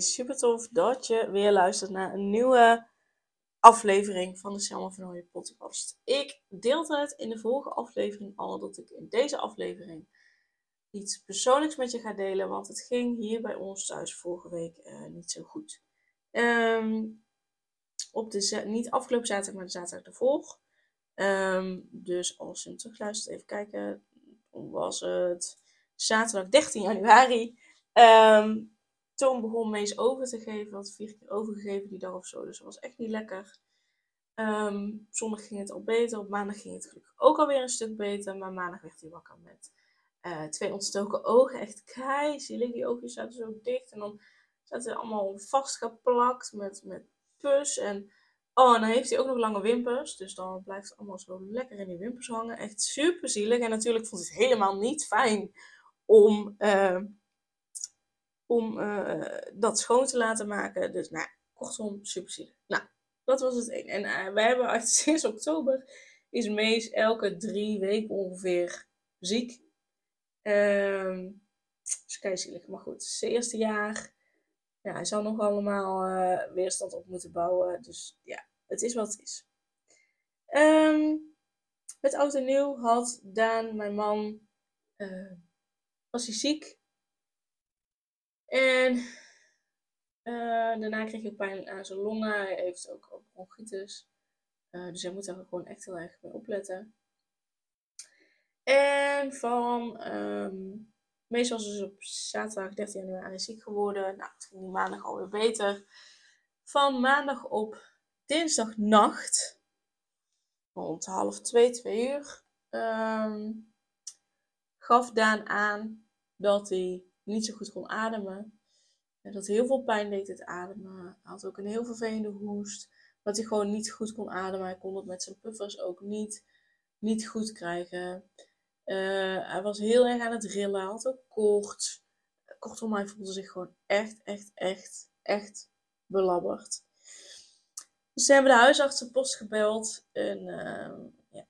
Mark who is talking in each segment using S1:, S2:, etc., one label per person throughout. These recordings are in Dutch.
S1: Super tof dat je weer luistert naar een nieuwe aflevering van de Selma van Hooyen podcast. Ik deelde het in de vorige aflevering al dat ik in deze aflevering iets persoonlijks met je ga delen, want het ging hier bij ons thuis vorige week uh, niet zo goed. Um, op de, niet afgelopen zaterdag, maar de zaterdag ervoor. Um, dus als je hem terugluistert, even kijken. Toen was het zaterdag 13 januari. Um, toen begon Mees over te geven. Had vier keer overgegeven die dag of zo. Dus dat was echt niet lekker. Um, zondag ging het al beter. Op maandag ging het gelukkig ook alweer een stuk beter. Maar maandag werd hij wakker met uh, twee ontstoken ogen. Echt kei zielig. Die oogjes zaten zo dicht. En dan zaten ze allemaal vastgeplakt met, met pus. En oh, dan heeft hij ook nog lange wimpers. Dus dan blijft het allemaal zo lekker in die wimpers hangen. Echt super zielig. En natuurlijk vond hij het helemaal niet fijn om... Uh, om uh, dat schoon te laten maken. Dus nou, kortom, super zielig. Nou, dat was het één. En uh, we hebben sinds oktober is Mees elke drie weken ongeveer ziek. Um, dus. Maar goed, het is eerste jaar. Ja, hij zal nog allemaal uh, weerstand op moeten bouwen. Dus ja, het is wat het is. Um, met oud en nieuw had Daan, mijn man, was hij ziek. En uh, daarna kreeg hij pijn aan zijn longen. Hij heeft ook bronchitis. Uh, dus hij moet daar gewoon echt heel erg mee opletten. En van um, meestal was dus op zaterdag 13 januari ziek geworden. Nou, het ging maandag alweer beter. Van maandag op dinsdagnacht, rond half twee, twee uur, um, gaf Daan aan dat hij niet zo goed kon ademen. En dat heel veel pijn deed het ademen. Hij had ook een heel vervelende hoest. Dat hij gewoon niet goed kon ademen. Hij kon het met zijn puffers ook niet, niet goed krijgen. Uh, hij was heel erg aan het rillen. Hij had ook koorts. Kortom, hij voelde zich gewoon echt, echt, echt, echt belabberd. Dus ze hebben de huisartsenpost gebeld. En uh, ja,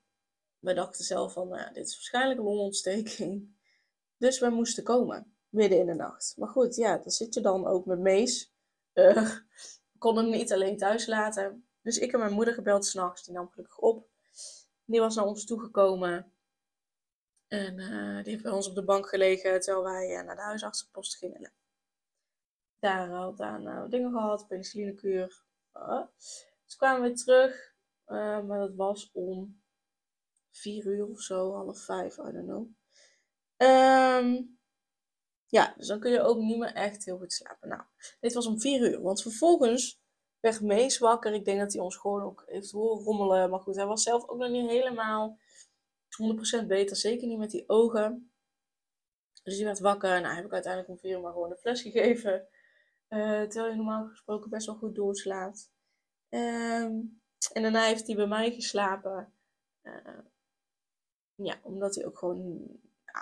S1: wij dachten zelf van, nou, dit is waarschijnlijk een longontsteking. Dus wij moesten komen midden in de nacht. Maar goed, ja, dan zit je dan ook met Mees. Uh, we konden hem niet alleen thuis laten. Dus ik heb mijn moeder gebeld s'nachts. Die nam gelukkig op. Die was naar ons toegekomen. En uh, die heeft bij ons op de bank gelegen terwijl wij uh, naar de huisartsenpost gingen. Daar had aan uh, dingen gehad, penicillinekuur. dus kwamen we terug. maar dat was om vier uur of zo, half vijf, I don't know. Um, ja, dus dan kun je ook niet meer echt heel goed slapen. Nou, dit was om 4 uur. Want vervolgens werd Mees wakker. Ik denk dat hij ons gewoon ook heeft horen rommelen. Maar goed, hij was zelf ook nog niet helemaal 100% beter. Zeker niet met die ogen. Dus hij werd wakker. Nou, heb ik uiteindelijk om 4 uur maar gewoon een fles gegeven. Uh, terwijl hij normaal gesproken best wel goed doorslaapt. Um, en daarna heeft hij bij mij geslapen. Uh, ja, omdat hij ook gewoon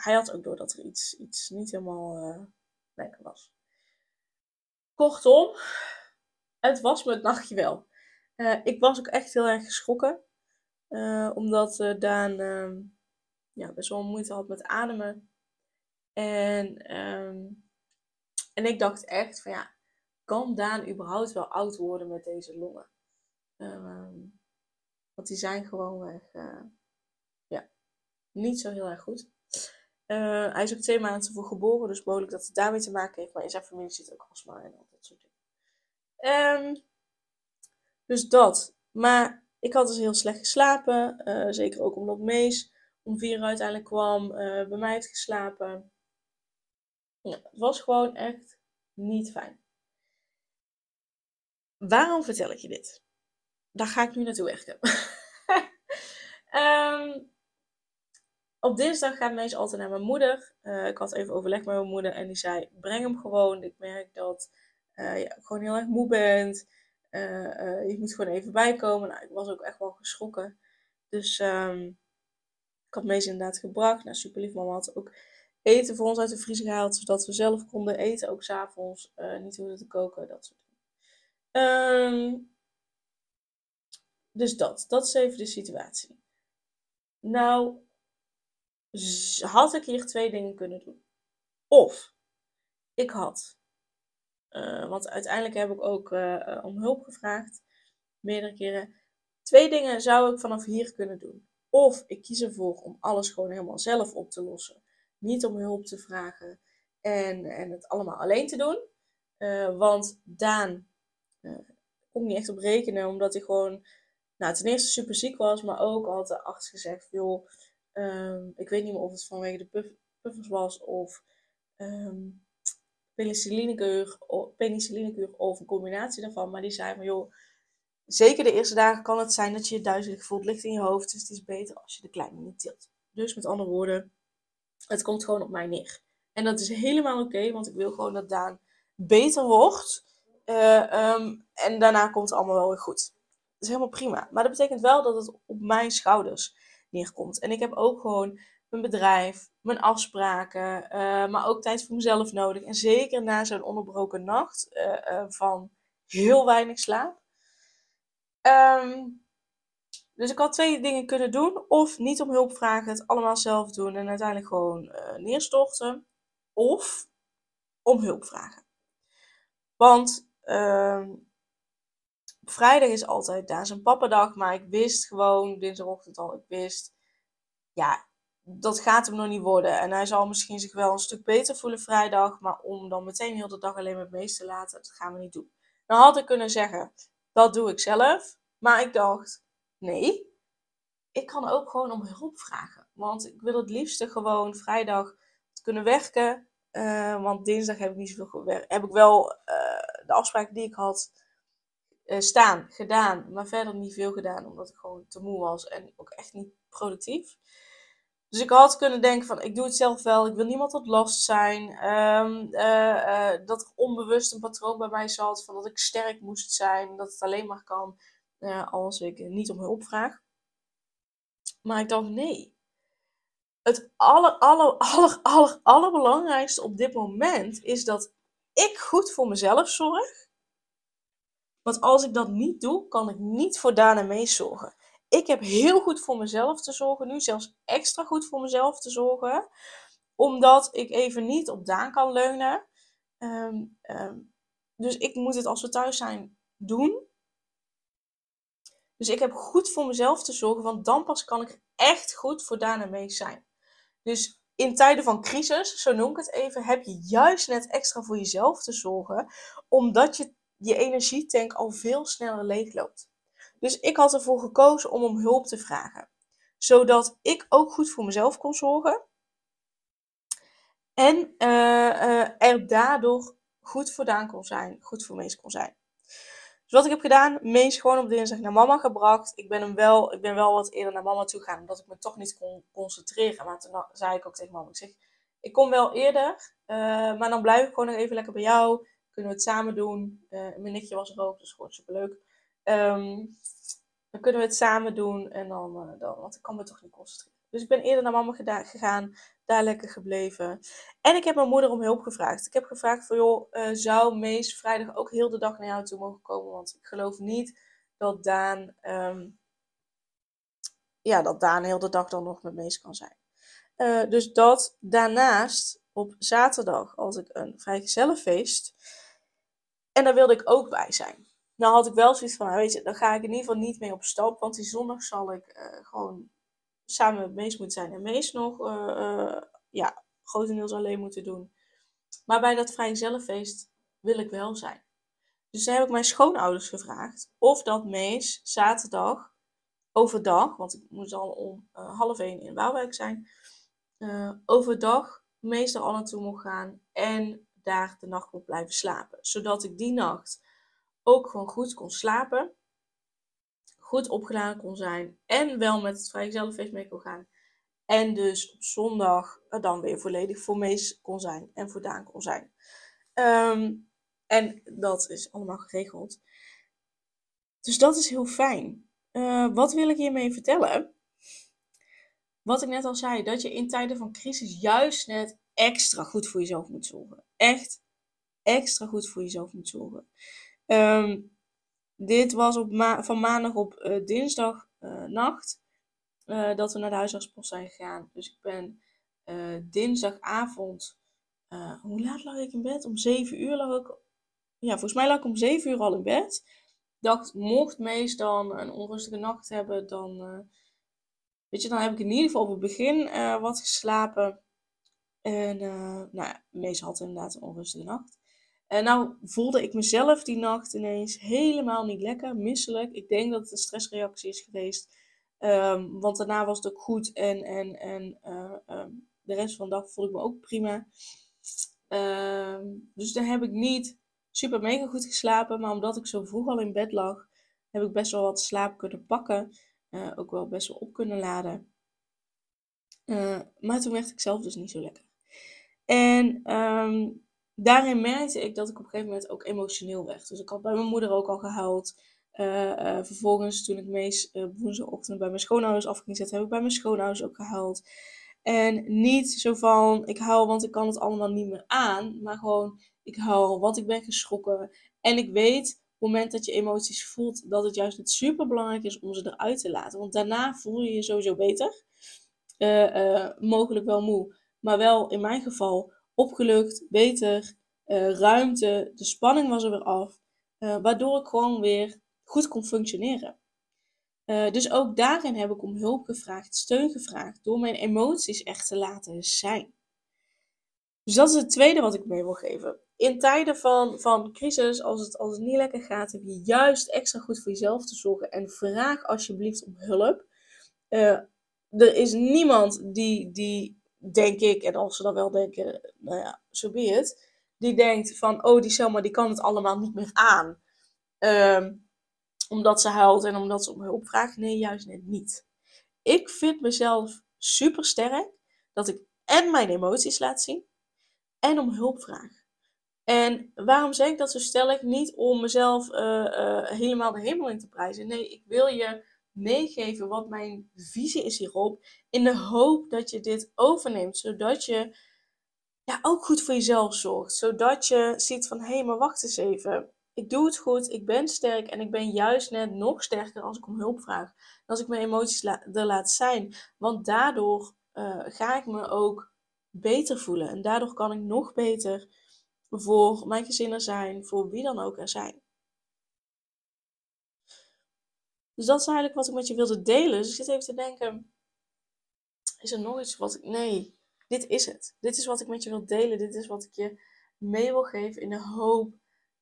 S1: hij had ook door dat er iets, iets niet helemaal uh, lekker was. Kortom, het was me het nachtje wel. Uh, ik was ook echt heel erg geschrokken. Uh, omdat Daan ehm, ja, best wel moeite had met ademen. En, um, en ik dacht echt van ja, kan Daan überhaupt wel oud worden met deze longen? Um, want die zijn gewoon ja, niet zo heel erg goed. Uh, hij is ook twee maanden tevoren geboren, dus mogelijk dat het daarmee te maken heeft. Maar in zijn familie zit ook astma en al dat soort dingen. Um, dus dat. Maar ik had dus heel slecht geslapen. Uh, zeker ook omdat Mees om vier uur uiteindelijk kwam. Uh, bij mij heeft geslapen. Ja, het was gewoon echt niet fijn. Waarom vertel ik je dit? Daar ga ik nu naartoe werken. um, op dinsdag gaat Mees altijd naar mijn moeder. Uh, ik had even overleg met mijn moeder en die zei: breng hem gewoon. Ik merk dat ja, gewoon heel erg moe bent. je moet gewoon even bijkomen. Nou, ik was ook echt wel geschrokken. Dus um, ik had Mees inderdaad gebracht. Nou, super lief. Mama had ook eten voor ons uit de vriezer gehaald. Zodat we zelf konden eten. Ook s'avonds. Uh, niet hoeven te koken. Dat soort dingen. Um, dus dat. Dat is even de situatie. Nou, had ik hier twee dingen kunnen doen. Of ik had, uh, want uiteindelijk heb ik ook uh, om hulp gevraagd, meerdere keren. Twee dingen zou ik vanaf hier kunnen doen. Of ik kies ervoor om alles gewoon helemaal zelf op te lossen. Niet om hulp te vragen en, en het allemaal alleen te doen. Want Daan kon niet echt op rekenen, omdat hij gewoon nou, ten eerste super ziek was, maar ook had de gezegd: joh, um, ik weet niet meer of het vanwege de puff, puffers was of um, penicillinekuur of een combinatie daarvan. Maar die zei van joh, zeker de eerste dagen kan het zijn dat je je duizelig voelt, ligt in je hoofd. Dus het is beter als je de kleine niet tilt. Dus met andere woorden, het komt gewoon op mij neer. En dat is helemaal oké, want ik wil gewoon dat Daan beter wordt. Uh, um, en daarna komt het allemaal wel weer goed. Dat is helemaal prima. Maar dat betekent wel dat het op mijn schouders neerkomt. En ik heb ook gewoon mijn bedrijf, mijn afspraken, uh, maar ook tijd voor mezelf nodig. En zeker na zo'n onderbroken nacht uh, van heel weinig slaap. Um, dus ik had twee dingen kunnen doen. Of niet om hulp vragen, het allemaal zelf doen en uiteindelijk gewoon neerstorten. Of om hulp vragen. Want uh, vrijdag is altijd daar zijn pappadag, maar ik wist gewoon dinsdagochtend al, ik wist, ja, dat gaat hem nog niet worden. En hij zal misschien zich wel een stuk beter voelen vrijdag, maar om dan meteen heel de dag alleen met meest te laten, dat gaan we niet doen. Dan had ik kunnen zeggen, dat doe ik zelf. Maar ik dacht, nee, ik kan ook gewoon om hulp vragen. Want ik wil het liefste gewoon vrijdag kunnen werken. Uh, want dinsdag heb ik niet zoveel gewerkt. Heb ik wel uh, de afspraken die ik had uh, staan, gedaan. Maar verder niet veel gedaan. Omdat ik gewoon te moe was. En ook echt niet productief. Dus ik had kunnen denken van, ik doe het zelf wel. Ik wil niemand tot last zijn. Um, dat er onbewust een patroon bij mij zat. Van dat ik sterk moest zijn. Dat het alleen maar kan als ik niet om hulp vraag. Maar ik dacht, nee. Het aller, aller, aller, allerbelangrijkste op dit moment is dat ik goed voor mezelf zorg. Want als ik dat niet doe, kan ik niet voor Daan en zorgen. Ik heb heel goed voor mezelf te zorgen nu, zelfs extra goed voor mezelf te zorgen. Omdat ik even niet op Daan kan leunen. Um, um, dus ik moet het als we thuis zijn doen. Dus ik heb goed voor mezelf te zorgen, want dan pas kan ik echt goed voor Daan en zijn. Dus in tijden van crisis, zo noem ik het even, heb je juist net extra voor jezelf te zorgen, omdat je je energietank al veel sneller leegloopt. Dus ik had ervoor gekozen om om hulp te vragen, zodat ik ook goed voor mezelf kon zorgen en uh, uh, er daardoor goed voor Daan kon zijn, goed voor Mees kon zijn. Dus wat ik heb gedaan, Mees gewoon op dinsdag naar mama gebracht. Ik ben, hem wel, ik ben wel wat eerder naar mama toe gegaan, omdat ik me toch niet kon concentreren. Maar toen zei ik ook tegen mama, ik zeg, ik kom wel eerder, uh, maar dan blijf ik gewoon even lekker bij jou. Kunnen we het samen doen. Uh, mijn nichtje was er ook, dus gewoon superleuk. Um, dan kunnen we het samen doen en dan, uh, dan, want ik kan me toch niet concentreren. Dus ik ben eerder naar mama gegaan, daar lekker gebleven. En ik heb mijn moeder om hulp gevraagd. Ik heb gevraagd van, joh, uh, zou Mees vrijdag ook heel de dag naar jou toe mogen komen? Want ik geloof niet dat Daan, um, ja, dat Daan heel de dag dan nog met Mees kan zijn. Dus dat daarnaast op zaterdag als ik een vrijgezellenfeest. En daar wilde ik ook bij zijn. Nou had ik wel zoiets van, nou, weet je, dan ga ik in ieder geval niet mee op stap. Want die zondag zal ik uh, gewoon samen met Mees moet zijn. En Mees nog, uh, uh, ja, grotendeels alleen moeten doen. Maar bij dat vrijgezellenfeest wil ik wel zijn. Dus toen heb ik mijn schoonouders gevraagd of dat Mees zaterdag overdag, want ik moest al om half één in Waalwijk zijn, overdag meestal al naartoe mocht gaan en daar de nacht moet blijven slapen. Zodat ik die nacht ook gewoon goed kon slapen goed opgeladen kon zijn. En wel met het vrijgezellenfeest mee kon gaan. En dus op zondag dan weer volledig voor Mees kon zijn. En voor Daan kon zijn. Um, En dat is allemaal geregeld. Dus dat is heel fijn. Uh, wat wil ik hiermee vertellen? Wat ik net al zei, dat je in tijden van crisis juist net extra goed voor jezelf moet zorgen. Echt extra goed voor jezelf moet zorgen. Um, dit was op van maandag op uh, dinsdag uh, nacht dat we naar de huisartspost zijn gegaan. Dus ik ben dinsdagavond, hoe laat lag ik in bed? Om 7 uur lag ik, ja volgens mij lag ik om 7 uur al in bed dacht, mocht Mees dan een onrustige nacht hebben, dan, weet je, dan heb ik in ieder geval op het begin wat geslapen. En uh, nou ja, Mees had inderdaad een onrustige nacht. En nou voelde ik mezelf die nacht ineens helemaal niet lekker, misselijk. Ik denk dat het een stressreactie is geweest. Um, want daarna was het ook goed en, en, en um, de rest van de dag voelde ik me ook prima. Um, dus dan heb ik niet super mega goed geslapen. Maar omdat ik zo vroeg al in bed lag, heb ik best wel wat slaap kunnen pakken. Uh, ook wel best wel op kunnen laden. Maar toen werd ik zelf dus niet zo lekker. En um, daarin merkte ik dat ik op een gegeven moment ook emotioneel werd. Dus ik had bij mijn moeder ook al gehuild. Uh, vervolgens, toen ik meest woensdagochtend bij mijn schoonouders af ging heb ik bij mijn schoonouders ook gehuild. En niet zo van, ik huil want ik kan het allemaal niet meer aan. Maar gewoon, ik huil, want ik ben geschrokken. En ik weet, op het moment dat je emoties voelt, dat het juist super belangrijk is om ze eruit te laten. Want daarna voel je je sowieso beter. Uh, uh, mogelijk wel moe, maar wel in mijn geval opgelucht, beter, uh, ruimte. De spanning was er weer af. waardoor ik gewoon weer goed kon functioneren. dus ook daarin heb ik om hulp gevraagd, steun gevraagd, door mijn emoties echt te laten zijn. Dus dat is het tweede wat ik mee wil geven in tijden van, van crisis, als het, als het niet lekker gaat, heb je juist extra goed voor jezelf te zorgen. En vraag alsjeblieft om hulp. Er is niemand die, die, denk ik, en als ze dat wel denken, nou ja, zo so be die denkt van, oh, die Selma, die kan het allemaal niet meer aan. Uh, omdat ze huilt en omdat ze om hulp vraagt. Nee, juist net niet. Ik vind mezelf super sterk dat ik en mijn emoties laat zien en om hulp vraag. En waarom zeg ik dat zo stellig? Niet om mezelf uh, uh, helemaal de hemel in te prijzen. Nee, ik wil je meegeven wat mijn visie is hierop. In de hoop dat je dit overneemt. Zodat je ja, ook goed voor jezelf zorgt. Zodat je ziet van, hé, hey, maar wacht eens even. Ik doe het goed, ik ben sterk en ik ben juist net nog sterker als ik om hulp vraag. Als ik mijn emoties er laat zijn. Want daardoor uh, ga ik me ook beter voelen. En daardoor kan ik nog beter voor mijn gezin er zijn, voor wie dan ook er zijn. Dus dat is eigenlijk wat ik met je wilde delen. Dus ik zit even te denken, is er nog iets wat ik... Nee, dit is het. Dit is wat ik met je wil delen. Dit is wat ik je mee wil geven in de hoop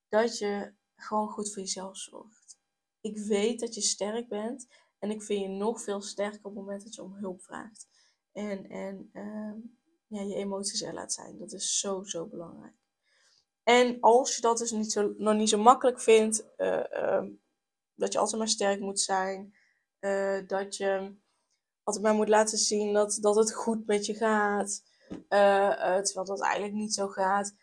S1: dat je gewoon goed voor jezelf zorgt. Ik weet dat je sterk bent en ik vind je nog veel sterker op het moment dat je om hulp vraagt. En, en uh, ja, je emoties er laat zijn. Dat is zo, zo belangrijk. En als je dat dus niet zo, nog niet zo makkelijk vindt, uh, uh, dat je altijd maar sterk moet zijn, uh, dat je altijd maar moet laten zien dat, dat het goed met je gaat, terwijl dat eigenlijk niet zo gaat.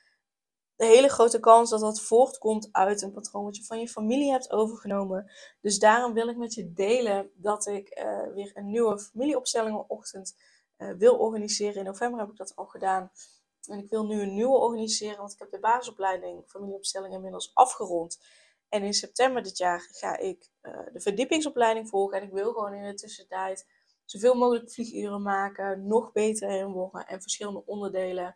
S1: De hele grote kans dat dat voortkomt uit een patroon wat je van je familie hebt overgenomen. Dus daarom wil ik met je delen dat ik weer een nieuwe familieopstellingenochtend wil organiseren. In november heb ik dat al gedaan. En ik wil nu een nieuwe organiseren, want ik heb de basisopleiding familieopstelling inmiddels afgerond. En in september dit jaar ga ik uh, de verdiepingsopleiding volgen. En ik wil gewoon in de tussentijd zoveel mogelijk vlieguren maken, nog beter in worden en verschillende onderdelen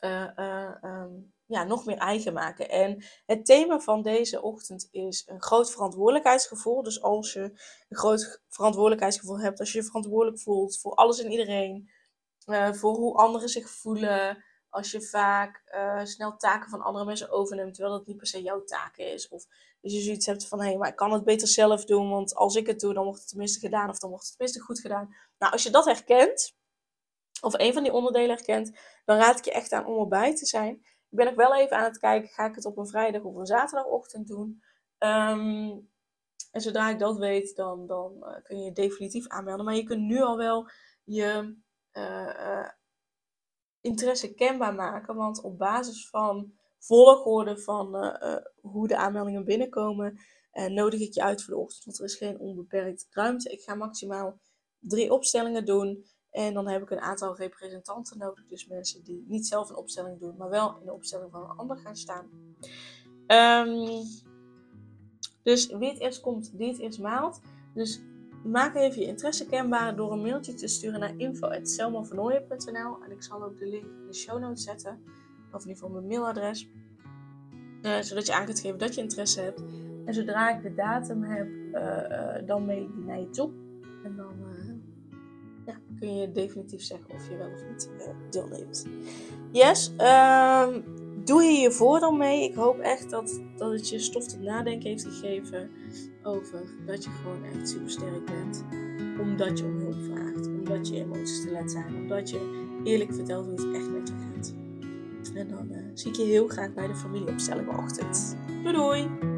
S1: uh, uh, um, ja, nog meer eigen maken. En het thema van deze ochtend is een groot verantwoordelijkheidsgevoel. Dus als je een groot verantwoordelijkheidsgevoel hebt, als je je verantwoordelijk voelt voor alles en iedereen, voor hoe anderen zich voelen, als je vaak uh, snel taken van andere mensen overneemt, terwijl dat niet per se jouw taak is. Of als je zoiets hebt van, hé, hey, maar ik kan het beter zelf doen, want als ik het doe, dan wordt het tenminste gedaan, of dan wordt het tenminste goed gedaan. Nou, als je dat herkent, of een van die onderdelen herkent, dan raad ik je echt aan om erbij te zijn. Ik ben ook wel even aan het kijken, ga ik het op een vrijdag of een zaterdagochtend doen? Um, en zodra ik dat weet, dan, dan uh, kun je je definitief aanmelden. Maar je kunt nu al wel je... Uh, interesse kenbaar maken. Want op basis van volgorde van uh, hoe de aanmeldingen binnenkomen, nodig ik je uit voor de ochtend. Want er is geen onbeperkt ruimte. Ik ga maximaal drie opstellingen doen. En dan heb ik een aantal representanten nodig. Dus mensen die niet zelf een opstelling doen, maar wel in de opstelling van een ander gaan staan. Um, dus wie het eerst komt, die het eerst maalt. Dus maak even je interesse kenbaar door een mailtje te sturen naar info.selmavernooien.nl En ik zal ook de link in de show notes zetten. Of in ieder geval mijn mailadres. Uh, zodat je aan kunt geven dat je interesse hebt. En zodra ik de datum heb, uh, dan mail ik die naar je toe. En dan kun je definitief zeggen of je wel of niet deelneemt. Yes, um, doe je je voordeel mee. Ik hoop echt dat, dat het je stof tot nadenken heeft gegeven over dat je gewoon echt super sterk bent. Omdat je om hulp vraagt, omdat je emoties te laat zijn, omdat je eerlijk vertelt hoe het echt met je gaat. En dan uh, zie ik je heel graag bij de familieopstelling ochtend. Doei doei!